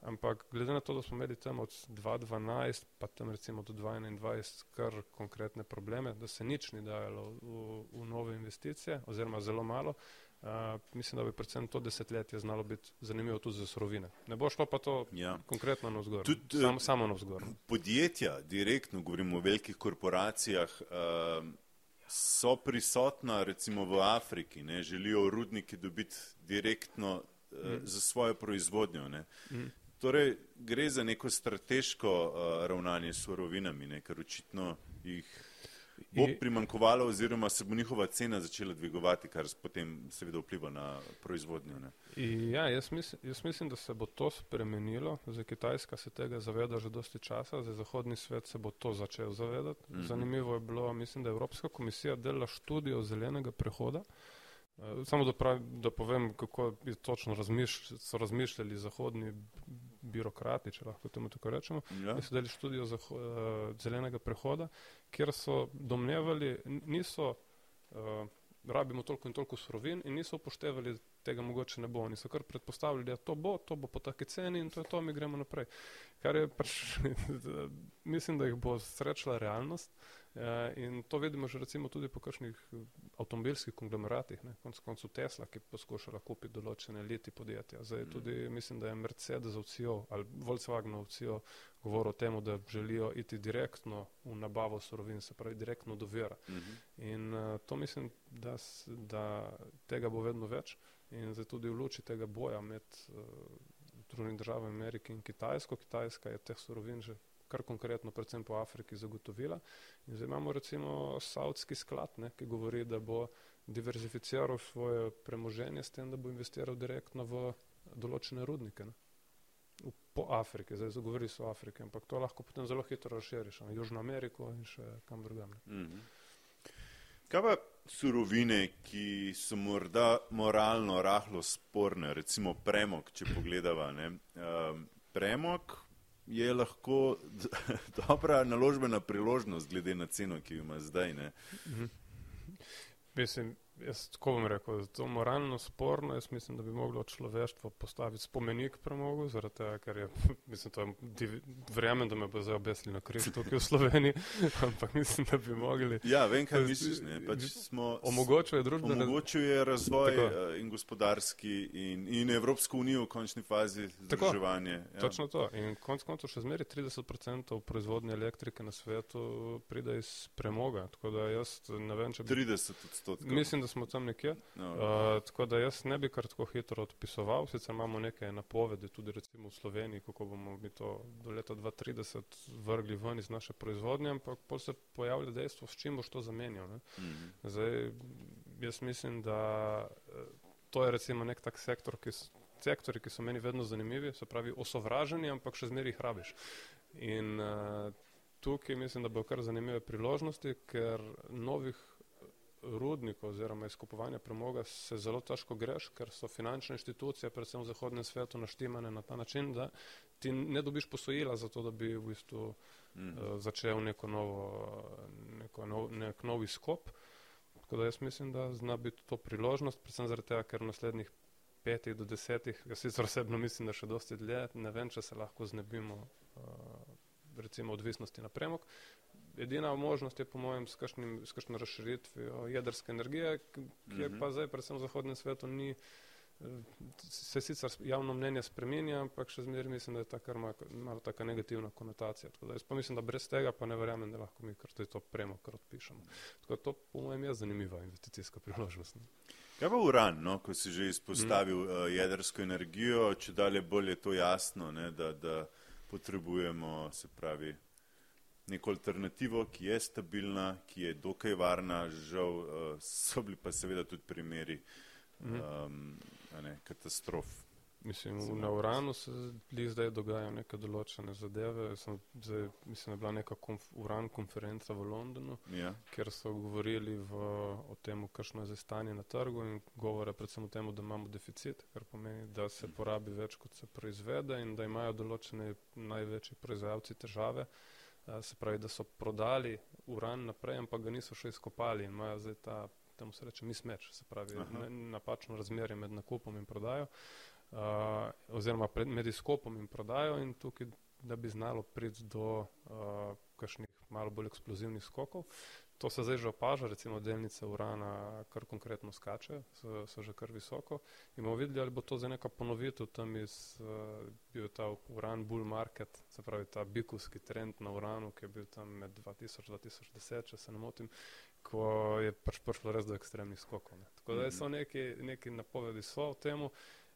Ampak glede na to, da smo imeli tam od 2012 pa tam recimo do 2021 kar konkretne probleme, da se nič ni dajalo v, v nove investicije oziroma zelo malo, uh, mislim, da bi predvsem to desetletje znalo biti zanimivo tudi za surovine. Ne bo šlo pa to ja. konkretno na vzgor, Tud, Sam, samo na vzgor. Podjetja, direktno govorimo o velikih korporacijah, uh, so prisotna recimo v Afriki, ne, želijo rudniki dobiti direktno uh, mm. za svojo proizvodnjo. Mm. Torej, gre za neko strateško uh, ravnanje s surovinami, ne, ker očitno jih bo primankovalo oziroma se bo njihova cena začela dvigovati, kar potem seveda vpliva na proizvodnjo. Ja, jaz, mislim, jaz mislim, da se bo to spremenilo. Zdaj, Kitajska se tega zaveda že dosti časa, zdaj zahodni svet se bo to začel zavedati. Mm -hmm. Zanimivo je bilo, mislim, da je Evropska komisija delala študijo zelenega prehoda. Uh, samo da, pravi, da povem, kako točno razmišlj, so razmišljali zahodni birokrati, če lahko temu tako rečemo, ja. so dali študijo za, uh, zelenega prehoda, kjer so domnevali, niso uh, rabimo toliko in toliko surovin in niso upoštevali tega mogoče ne bo. Oni so kar predpostavljali, da to bo, to bo po taki ceni in to je to, mi gremo naprej. Kar je pač, mislim, da jih bo srečala realnost. Eh, in to vidimo že recimo tudi po kakšnih eh, avtomobilskih konglomeratih, ne, konc koncu Tesla, ki poskušala kupiti določene leti podjetja. Zdaj mm. tudi mislim, da je Mercedes v CEO ali Volkswagen v CEO govoril o tem, da želijo iti direktno v nabavo surovin, se pravi direktno do vera. Mm -hmm. In uh, to mislim, da, da tega bo vedno več in zdaj tudi v luči tega boja med uh, Združenimi državami Amerike in Kitajsko. Kitajska je teh surovin že kar konkretno, predvsem po Afriki, zagotovila. In zdaj imamo recimo Saudski sklad, ne, ki govori, da bo diverzificiral svoje premoženje s tem, da bo investiral direktno v določene rudnike. Ne? V, po Afriki, zdaj govori se o Afriki, ampak to lahko potem zelo hitro razširiš na Južno Ameriko in še kam drugam. Mm -hmm. Kaj pa surovine, ki so morda moralno rahlo sporne, recimo premog, če pogledava. Ne? Premog je lahko dobra naložbena priložnost, glede na ceno, ki jo ima zdaj. Mhm. Mislim, Jaz tako bom rekel, da to moralno sporno. Jaz mislim, da bi moglo človeštvo postaviti spomenik premogu, zaradi tega, ker je, mislim, to je, verjamem, da me bo zdaj obesili na križ tukaj v Sloveniji, ampak mislim, da bi mogli. Ja, vem, kaj misliš, ne, pač smo. Omogočuje družbeno. Omogočuje razvoj tako. Eh, in gospodarski in, in Evropsko unijo v končni fazi združevanje. Ja. Točno to. In konc koncev še zmeri 30% proizvodnje elektrike na svetu pride iz premoga. Tako da jaz ne vem, če bi. 30% smo tam nekje. No. Uh, tako da jaz ne bi kar tako hitro odpisoval, sicer imamo neke napovedi tudi recimo v Sloveniji, kako bomo mi to do leta 2030 vrgli ven iz naše proizvodnje, ampak pol se pojavlja dejstvo, s čim boš to zamenjal. Mm -hmm. Zdaj, jaz mislim, da eh, to je recimo nek tak sektor, ki sektori, ki so meni vedno zanimivi, se pravi osovraženi, ampak še zmeri jih rabiš. In uh, tukaj mislim, da bo kar zanimive priložnosti, ker novih rudnikov oziroma izkupovanja premoga se zelo težko greš, ker so finančne inštitucije, predvsem v zahodnem svetu, naštimane na ta način, da ti ne dobiš posojila za to, da bi v bistvu mm. uh, začel neko novo, neko nov, nek nov izkop. Tako da jaz mislim, da zna biti to priložnost, predvsem zaradi tega, ker v naslednjih petih do desetih, jaz sicer osebno mislim, da še dosti dlje, ne vem, če se lahko znebimo uh, recimo odvisnosti na premog, edina možnost je po mojem s kakšno razširitvijo jedrske energije, ki je pa zdaj predvsem v zahodnem svetu ni, se sicer javno mnenje spremenja, ampak še zmeraj mislim, da je ta kar malo taka negativna konotacija. Tako da jaz pa mislim, da brez tega pa ne verjamem, da lahko mi kar to premo, kar odpišemo. Tako da to po mojem je zanimiva investicijska priložnost. Ne. Kaj pa uran, no, ko si že izpostavil mm. uh, jedrsko energijo, če dalje bolje to jasno, ne, da, da potrebujemo, se pravi, neko alternativo, ki je stabilna, ki je dokaj varna, žal uh, so bili pa seveda tudi primeri um, ne, katastrof. Mislim, na Uranu se zdaj dogajajo neke določene zadeve. Sem, zdaj, mislim, da je bila neka konf, Uran konferenca v Londonu, ja. kjer so govorili v, o tem, kakšno je zdaj stanje na trgu in govore predvsem o tem, da imamo deficit, kar pomeni, da se porabi več, kot se proizvede in da imajo določene največji proizvajalci težave. Eh, se pravi, da so prodali uran naprej, ampak ga niso še izkopali in imajo zdaj ta, temu se reče, mismeč, se pravi, ne, napačno razmerje med nakupom in prodajo, uh, oziroma pred, med izkopom in prodajo in tukaj, da bi znalo priti do uh, kakšnih malo bolj eksplozivnih skokov. To se zdaj že opaža, recimo delnice urana kar konkretno skače, so, so že kar visoko. In bomo videli, ali bo to za neka ponovitev tam iz, uh, bil ta uran bull market, se pravi ta bikovski trend na uranu, ki je bil tam med 2000-2010, če se ne motim, ko je pač prišlo res do ekstremnih skokov. Ne. Tako da so neki, neki napovedi so o temu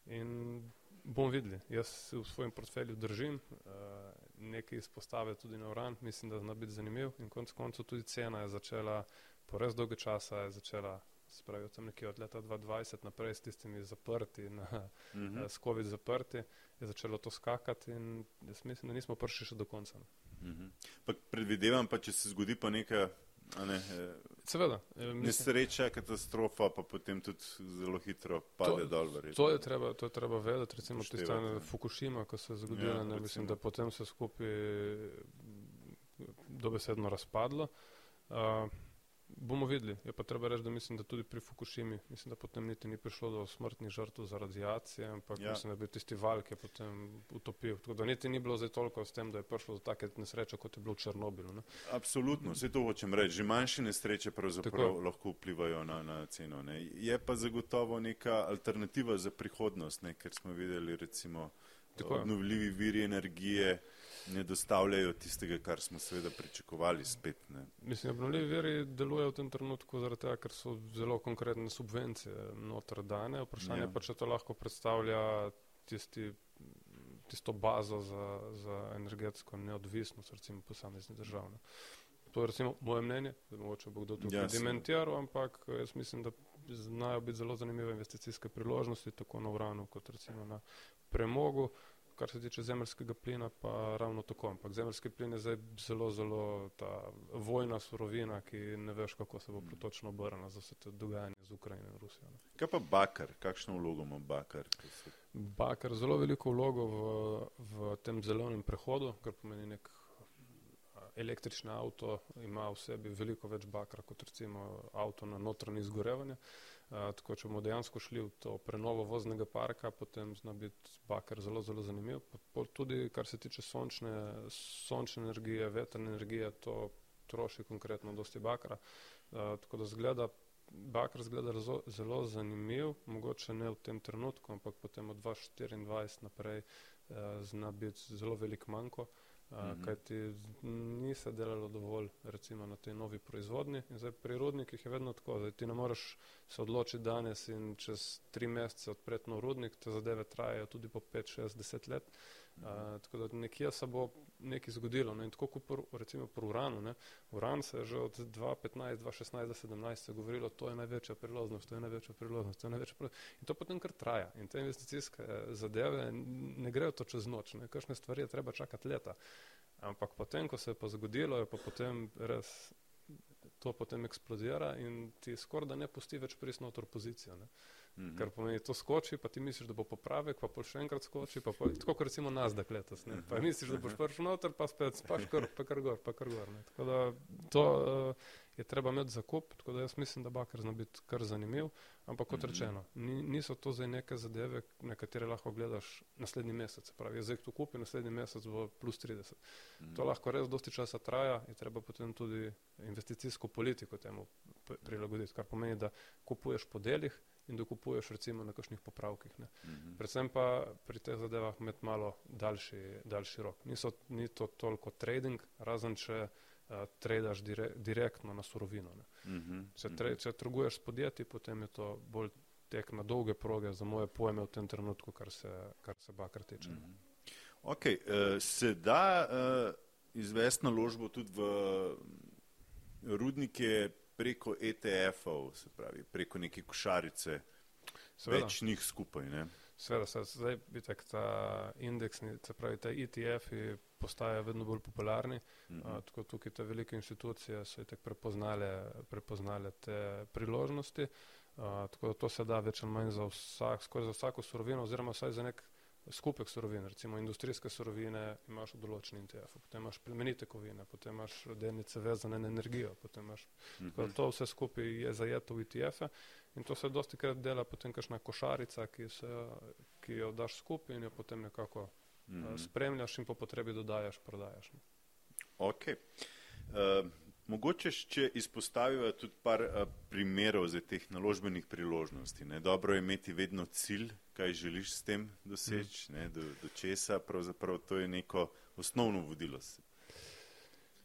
in bomo videli. Jaz v svojem portfelju držim. Uh, nekaj izpostave tudi na uran, mislim, da zna biti zanimiv in konec koncev tudi cena je začela, po res dolge časa je začela, se pravi, tam nekje od leta 2020 naprej s tistimi zaprti, na, mm -hmm. s COVID zaprti, je začelo to skakati in jaz mislim, da nismo prišli še do konca. Mm -hmm. Predvidevam pa, če se zgodi pa nekaj Ne, eh, Seveda. Eh, nesreča, katastrofa, pa potem tudi zelo hitro pade dol. To je treba, to je treba vedeti, recimo tiste Fukushima, ko se je zgodila, ja, ne, mislim, da potem se skupaj dobesedno razpadlo. Uh, Bomo videli. Je pa treba reči, da mislim, da tudi pri Fukushimi, mislim, da potem niti ni prišlo do smrtnih žrtev za radiacije, ampak ja. mislim, da bi tisti val, ki je potem utopil. Tako da niti ni bilo zdaj toliko s tem, da je prišlo do take nesreče, kot je bilo v Černobilu. Ne? Absolutno, vse to hočem reči. Že manjše nesreče pravzaprav lahko vplivajo na, na ceno. Ne? Je pa zagotovo neka alternativa za prihodnost, ne? ker smo videli recimo obnovljivi viri energije ne dostavljajo tistega, kar smo seveda pričakovali spet. Ne. Mislim, obnovljivi veri delujejo v tem trenutku zaradi tega, ker so zelo konkretne subvencije noter dane. Vprašanje ja. pa, če to lahko predstavlja tisti, tisto bazo za, za energetsko neodvisnost, recimo posamezne državne. To je recimo moje mnenje, da mogoče bo kdo tukaj ja, dementiral, ampak jaz mislim, da znajo biti zelo zanimive investicijske priložnosti, tako na uranu kot recimo na premogu. Kar se tiče zemljskega plina, pa ravno tako. Ampak zemljski plin je zdaj zelo, zelo ta vojna surovina, ki ne veš, kako se bo mm. točno obrnila za vse to dogajanje z Ukrajino in Rusijo. Ne. Kaj pa bakar? Kakšno vlogo ima bakar? Bakar zelo veliko vlogo v, v tem zelenem prehodu, kar pomeni nek električni avto ima v sebi veliko več bakra kot recimo avto na notranje izgorevanje. Tako, če bomo dejansko šli v to prenovo voznega parka, potem zna biti bakar zelo, zelo zanimiv. Tudi kar se tiče sončne, sončne energije, vetrne energije, to troši konkretno dosti bakra. Tako da zgleda, bakar zgleda zelo, zelo zanimiv, mogoče ne v tem trenutku, ampak potem od 2024 naprej zna biti zelo velik manjko. -hmm. kajti ni se delalo dovolj recimo na tej novi proizvodnji in zdaj pri rudnikih je vedno tako, da ti ne moreš se odločiti danes in čez tri mesece odpreti nov rudnik, te zadeve trajajo tudi po 5, 6, 10 let. Uh, tako da nekje se bo nekaj zgodilo. Ne? In tako kot recimo pri uranu. Ne? Uran se je že od 2015, 2016, 2017 govorilo, to je največja priložnost, to je največja priložnost, to je največja priložnost. In to potem kar traja. In te investicijske zadeve ne grejo to čez noč. Kakšne stvari je treba čakati leta. Ampak potem, ko se je pa zgodilo, je pa potem res to potem eksplodira in ti skoraj da ne pusti več pristno v pozicijo. Ne? Mm -hmm. Ker pomeni, to skoči, pa ti misliš, da bo popravek, pa pol še enkrat skoči, pa pol, tako kot recimo nas, da letos. Ne? Pa misliš, da boš prišel noter, pa spet spaš kar, pa kar gor, pa kar gor. Ne? Tako da to uh, je treba imeti zakup, tako da jaz mislim, da bakar zna biti kar zanimiv, ampak kot mm -hmm. rečeno, ni, niso to zdaj neke zadeve, na katere lahko gledaš naslednji mesec. Pravi, jaz zdaj to kupim, naslednji mesec bo plus 30. Mm -hmm. To lahko res dosti časa traja in treba potem tudi investicijsko politiko temu prilagoditi, kar pomeni, da kupuješ po delih, in dokupuješ recimo na kakšnih popravkih. Mm -hmm. Predvsem pa pri teh zadevah imeti malo daljši, daljši rok. Niso, ni to toliko trading, razen če uh, tradaš dire, direktno na surovino. Mm -hmm. Če, tre, če trguješ s podjetji, potem je to bolj tek na dolge proge za moje pojme v tem trenutku, kar se, kar se bakar tiče. Mm -hmm. Ok, uh, se da uh, izvesti naložbo tudi v rudnike preko ETF-ov, se pravi, preko neke košarice, Seveda. več njih skupaj. Ne? Sveda, se, zdaj vitek ta indeksni, se pravi, ta ETF-i postajajo vedno bolj popularni, mm -hmm. a, tako tukaj te velike institucije so itek prepoznale, prepoznale te priložnosti, a, tako da to se da več ali manj za vsak, skoraj za vsako surovino oziroma vsaj za nek skupek surovin, recimo industrijske surovine imaš v določeni ETF, potem imaš plemenite kovine, potem imaš delnice vezane na energijo, potem imaš, mm -hmm. to vse skupaj je zajeto v ETF-e in to se dosti krat dela potem kakšna košarica, ki, se, ki jo daš skupaj in jo potem nekako mm -hmm. spremljaš in po potrebi dodajaš, prodajaš. Ne. Ok. Uh, Mogoče, če izpostavijo tudi par a, primerov za teh naložbenih priložnosti. Ne? Dobro je imeti vedno cilj, kaj želiš s tem doseči, mm. do, do česa, pravzaprav to je neko osnovno vodilo.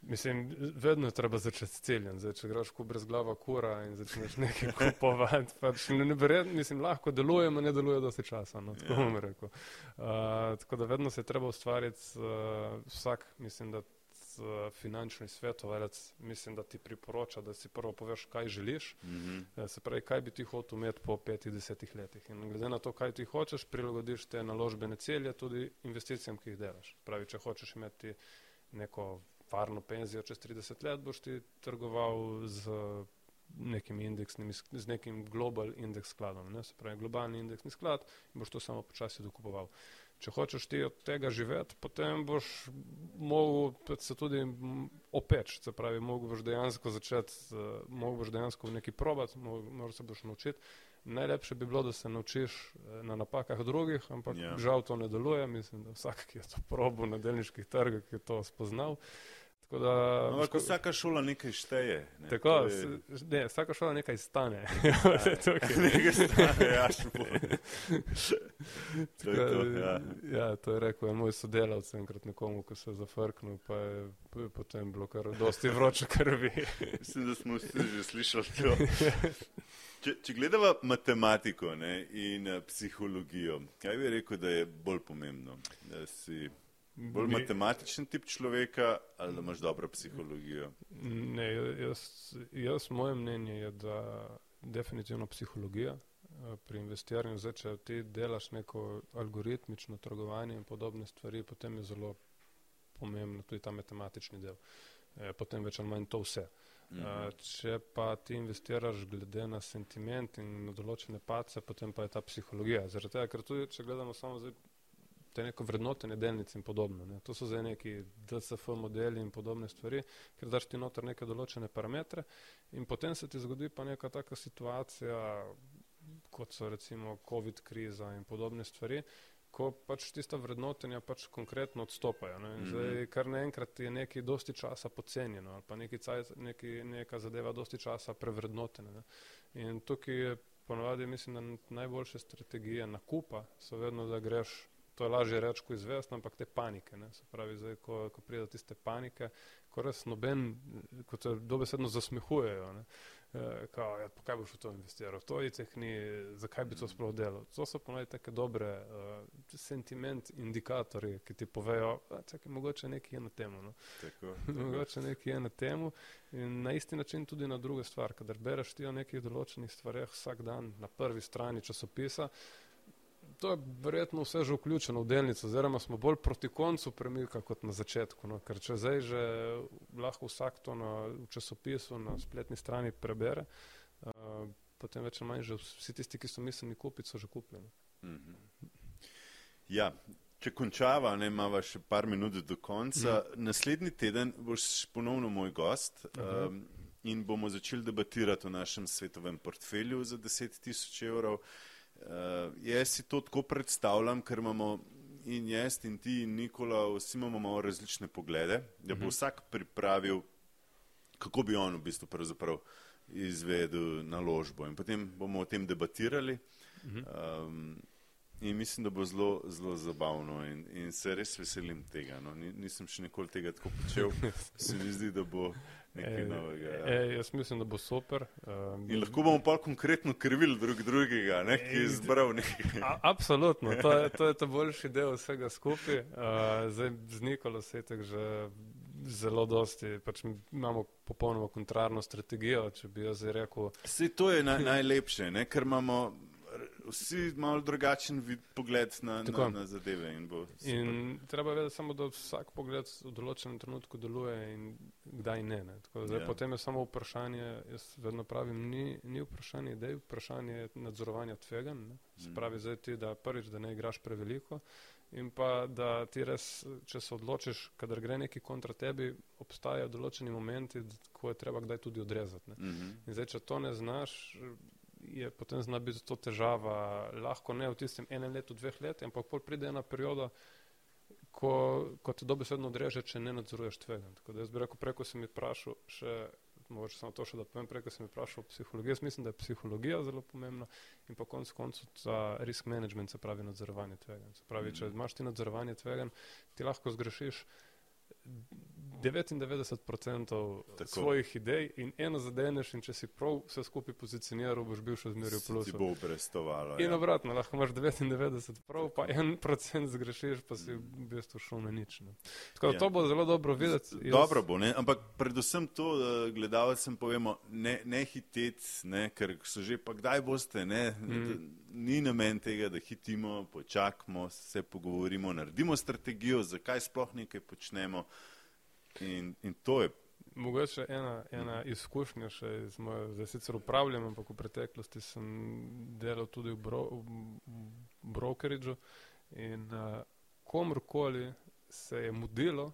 Mislim, vedno je treba začeti s ciljem. Zdaj, če greš kot brez glava kura in začneš nekaj kupovati, pač ne, ne verjet, mislim, lahko deluje, ne deluje dosti časa. No, tako, ja. uh, tako da vedno se je treba ustvariti uh, vsak, mislim, da finančni svetovalec, mislim, da ti priporoča, da si prvo poveš, kaj želiš, mm -hmm. se pravi, kaj bi ti hotel imeti po 50 letih. In glede na to, kaj ti hočeš, prilagodiš te naložbene celje tudi investicijam, ki jih delaš. Pravi, če hočeš imeti neko varno penzijo čez 30 let, boš ti trgoval z nekim indeksnim, z nekim global indeks skladom, ne? se pravi, globalni indeksni sklad in boš to samo počasi dokupoval če hočeš ti od tega živeti, potem boš mogel se tudi opeč, se pravi, mogel boš dejansko začeti, uh, mogel boš dejansko v neki probati, moraš se boš naučiti. Najlepše bi bilo, da se naučiš eh, na napakah drugih, ampak yeah. Ja. žal to ne deluje. Mislim, da vsak, ki je to probo na delniških trgih, je to spoznal. Uh, Da, no, ško... Vsaka šola nekaj šteje. Ne? Tako, je... ne, vsaka šola nekaj stane. nekaj stane, ja, to, je to, ja. ja, to je rekel je moj sodelavec enkrat nekomu, ko se je zafrknil, pa je, pa je potem bilo kar dosti vroče krvi. Mislim, da smo vsi že slišali to. Če, če gledamo matematiko ne, in uh, psihologijo, kaj bi rekel, da je bolj pomembno? Da si Bolj matematičen tip človeka ali da imaš dobro psihologijo? Ne, jaz, jaz moje mnenje je, da definitivno psihologija uh, pri investiranju. Zdaj, če ti delaš neko algoritmično trgovanje in podobne stvari, potem je zelo pomembno tudi ta matematični del. E, potem več ali manj to vse. Uh, če pa ti investiraš glede na sentiment in na določene pace, potem pa je ta psihologija. Zaradi tega, ker tudi, če gledamo samo zdaj te neko vrednotenje delnic in podobno, ne. to so zdaj neki DCF modeli in podobne stvari, ker daš ti noter neke določene parametre in potem se ti zgodi pa neka taka situacija, kot so recimo COVID kriza in podobne stvari, ko pač tista vrednotenja pač konkretno odstopajo. Ne? Zdaj, mhm. kar naenkrat je nekaj dosti časa pocenjeno ali pa neki cajt, neki, neka zadeva dosti časa prevrednotena. Ne? In tukaj je ponovadi, mislim, da najboljše strategije nakupa so vedno, da greš, to je lažje reči, ko izvest, ampak te panike. Ne? Se pravi, zdaj, ko, ko pride do tiste panike, ko res noben, ko te dobesedno zasmehujejo. Ne? Eh, kao, ja, kaj boš v to investiral, to je teh ni, zakaj bi to sploh delal. To so ponovno take dobre uh, sentiment indikatorji, ki ti povejo, da je mogoče nekaj je na temu. No. Tako, tako. mogoče nekaj je na temu in na isti način tudi na druge stvari. Kadar bereš ti o nekih določenih stvareh vsak dan na prvi strani časopisa, uh, to je verjetno vse že vključeno v delnico, oziroma smo bolj proti koncu premika kot na začetku. No? Ker če zdaj že lahko vsak to na, v časopisu na spletni strani prebere, uh, potem več ali manj že vsi tisti, ki so mislili kupiti, so že kupljeni. Mm -hmm. Ja. Če končava, ne imamo še par minut do konca. Mm. Naslednji teden boš ponovno moj gost uh -huh. um, in bomo začeli debatirati o našem svetovem portfelju za 10 tisoč evrov. Uh, jaz si to tako predstavljam, ker imamo in jaz in ti in Nikola, vsi imamo malo različne poglede, da bo uh mhm. -huh. vsak pripravil, kako bi on v bistvu izvedel naložbo in potem bomo o tem debatirali. Uh -huh. um, In mislim, da bo zelo, zelo zabavno in, in se res veselim tega. No. Nisem še nikoli tega tako počel, se mi zdi, da bo nekaj e, novega. Ja. E, jaz mislim, da bo super. Um, in lahko bomo pa konkretno krivili drug drugega, ne, ki je izbral nekaj. Absolutno, to je, to je ta boljši del vsega skupaj. Uh, zdaj z Nikolo se je tako že zelo dosti, pač imamo popolnoma kontrarno strategijo, če bi jaz rekel. Vse to je naj, najlepše, ne, ker imamo vsi malo drugačen vid, pogled na, na, na zadeve. In in treba vedeti samo, da vsak pogled v določenem trenutku deluje in kdaj ne. ne. Tako, zdaj, ja. Potem je samo vprašanje, jaz vedno pravim, ni, ni vprašanje idej, vprašanje je nadzorovanja tvegan. Ne. Se mm. pravi, zdaj ti, da prvič, da ne igraš preveliko. In pa da ti res, če se odločiš, kadar gre neki kontra tebi, obstajajo določeni momenti, ko je treba kdaj tudi odrezati. Mm -hmm. In zdaj, če to ne znaš, je potem zna biti to težava, lahko ne v tistem enem letu, dveh letih, ampak pol pride ena perioda, ko, ko te dobesedno odreže, če ne nadzoruješ tvega. Tako da jaz bi rekel, preko sem jih vprašal še, mogoče samo to še da povem, preko sem jih vprašal psihologijo, jaz mislim, da je psihologija zelo pomembna in po koncu koncu ta risk management, se pravi nadzorovanje tvega. Se pravi, če imaš ti nadzorovanje tvega, ti lahko zgrešiš 99% svojih idej in eno zadeneš in če si prav vse skupaj pozicioniral, boš bil še zmeraj v plusu. Si bo prestovalo. In ja. obratno, lahko imaš 99 prav, pa en procent zgrešiš, pa si v bistvu šel na nič. Ne. Tako da ja. to bo zelo dobro videti. Jaz... Dobro bo, ne? ampak predvsem to, da gledalcem povemo, ne, ne hiteti, ne? ker so že pa kdaj boste, ne? Mm. Ni namen tega, da hitimo, počakamo, se pogovorimo, naredimo strategijo, zakaj sploh nekaj počnemo. In, in to je. Mogoče ena, ena izkušnja še iz moje, zdaj sicer upravljam, ampak v preteklosti sem delal tudi v, bro, v brokeridžu in uh, komorkoli se je mudilo,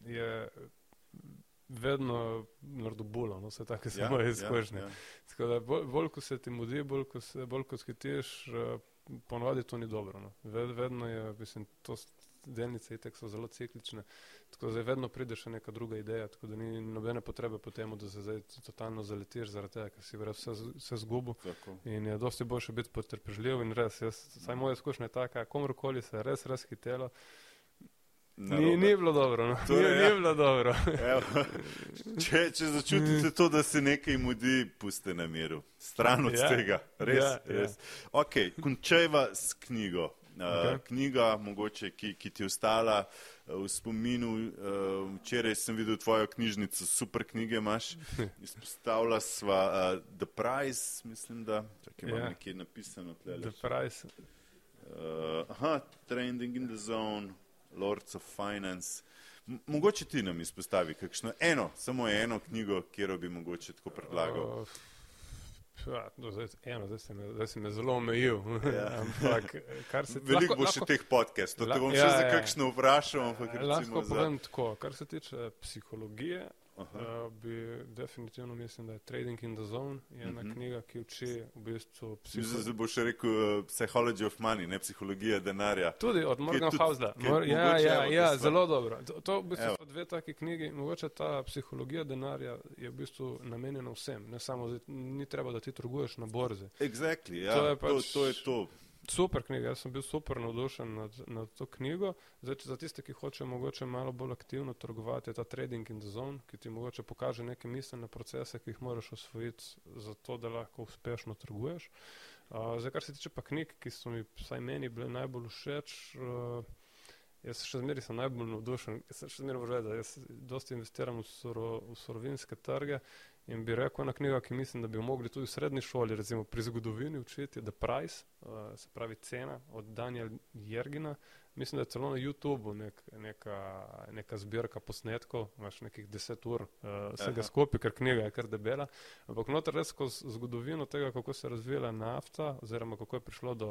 je vedno naredil bulo, no, vse tako se ja, moje ja, izkušnje. Ja, ja. Tako da bolj, bolj, ko se ti mudi, bolj, ko se, bolj, ko skitiš, uh, ponovadi to ni dobro. No. Ved, vedno je, mislim, to delnice itek so zelo ciklične, tako da vedno pride še neka druga ideja, tako da ni nobene potrebe po tem, da se zdaj totalno zaletiš zaradi tega, ker si vse, vse zgubo. In je dosti boljše biti potrpežljiv in res, jaz, saj moja izkušnja je taka, komorkoli se je res, res hitelo. Ni, ni bilo dobro. No. Torej, ni, ja. ni bilo dobro. če, če začutite to, da se nekaj mudi, pustite na miru. Stran od ja. tega. Res, ja, ja. res. Ja. Ok, končajva s knjigo okay. knjiga, mogoče, ki, ki ti je ostala v spominu. Včeraj sem videl tvojo knjižnico, super knjige imaš. Izpostavila sva uh, The Price, mislim, da je. Ja. nekje napisano. Tle, the Price. Uh, aha, Trending in the Zone, Lords of Finance. Mogoče ti nam izpostavi kakšno eno, samo eno knjigo, kjer bi mogoče tako predlagal. Uh, Ja, no, zdaj, eno, zdaj, si me, zdaj si me zelo omejil. Ja. Ampak, se, Veliko bo še teh podcastov, da bom ja, še za ja. kakšno vprašal. Lahko povem za... tako, kar se tiče psihologije, Uh, bi definitivno mislim, da je Trading in the Zone ena uh mhm. -huh. knjiga, ki uči v bistvu psihologijo. Zdaj boš rekel uh, Psychology of Money, ne psihologija denarja. Tudi od Morgan Hausla. Mor ja, ja, ja, zelo dobro. To, to v bistvu so dve taki knjigi. Mogoče ta psihologija denarja je v bistvu namenjena vsem, ne samo, ni treba, da ti trguješ na borzi. Exactly, ja. to, je pač, to, to je to. Super knjiga, jaz sem bil super navdušen nad, nad to knjigo. Zdaj, za tiste, ki hočejo mogoče malo bolj aktivno trgovati, je ta trading in zone, ki ti mogoče pokaže neke miselne procese, ki jih moraš osvojiti, zato da lahko uspešno trguješ. Uh, zdaj, kar se tiče pa knjig, ki so mi, vsaj meni, bile najbolj všeč, uh, jaz še zmeraj sem najbolj navdušen, jaz še zmeraj vržem, da jaz dosti investiram v, suro, v surovinske trge In bi rekel, ena knjiga, ki mislim, da bi jo mogli tudi v srednji šoli, recimo pri zgodovini učiti, je The Price, uh, se pravi cena od Daniela Jergina. Mislim, da je celo na YouTubu nek, neka, neka zbirka posnetkov, imaš nekih deset ur uh, vsega skupaj, ker knjiga je kar debela. Ampak noter res skozi zgodovino tega, kako se je razvila nafta, oziroma kako je prišlo do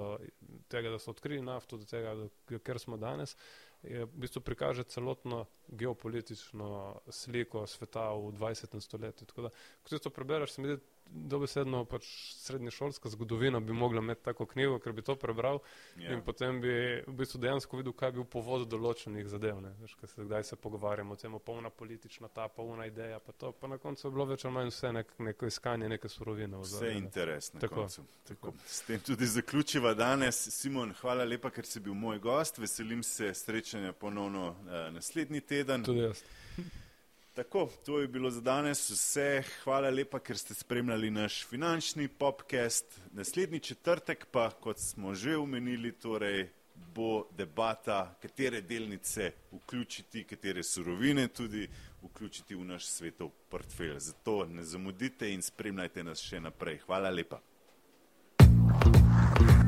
tega, da so odkrili nafto, do tega, do, ker smo danes, je v bistvu prikaže celotno geopolitično sliko sveta v 20. stoletju. Tako da, ko ti to prebereš, se mi zdi, dobesedno pač srednješolska zgodovina bi mogla imeti tako knjigo, ker bi to prebral yeah. in ja. potem bi v bistvu dejansko videl, kaj bi bil povod določenih zadev. Veš, se, kdaj se pogovarjamo o tem, polna politična ta, polna ideja, pa to, pa na koncu je bilo več ali manj vse nek, neko iskanje neke surovine. Vse je interesno. Tako. Tako. S tem tudi zaključiva danes. Simon, hvala lepa, ker si bil moj gost. Veselim se srečanja ponovno uh, naslednji teden. Tudi jaz. Tako, to je bilo za danes vse. Hvala lepa, ker ste spremljali naš finančni podcast. Naslednji četrtek pa, kot smo že omenili, torej bo debata, katere delnice vključiti, katere surovine tudi vključiti v naš svetov portfelj. Zato ne zamudite in spremljajte nas še naprej. Hvala lepa. thank you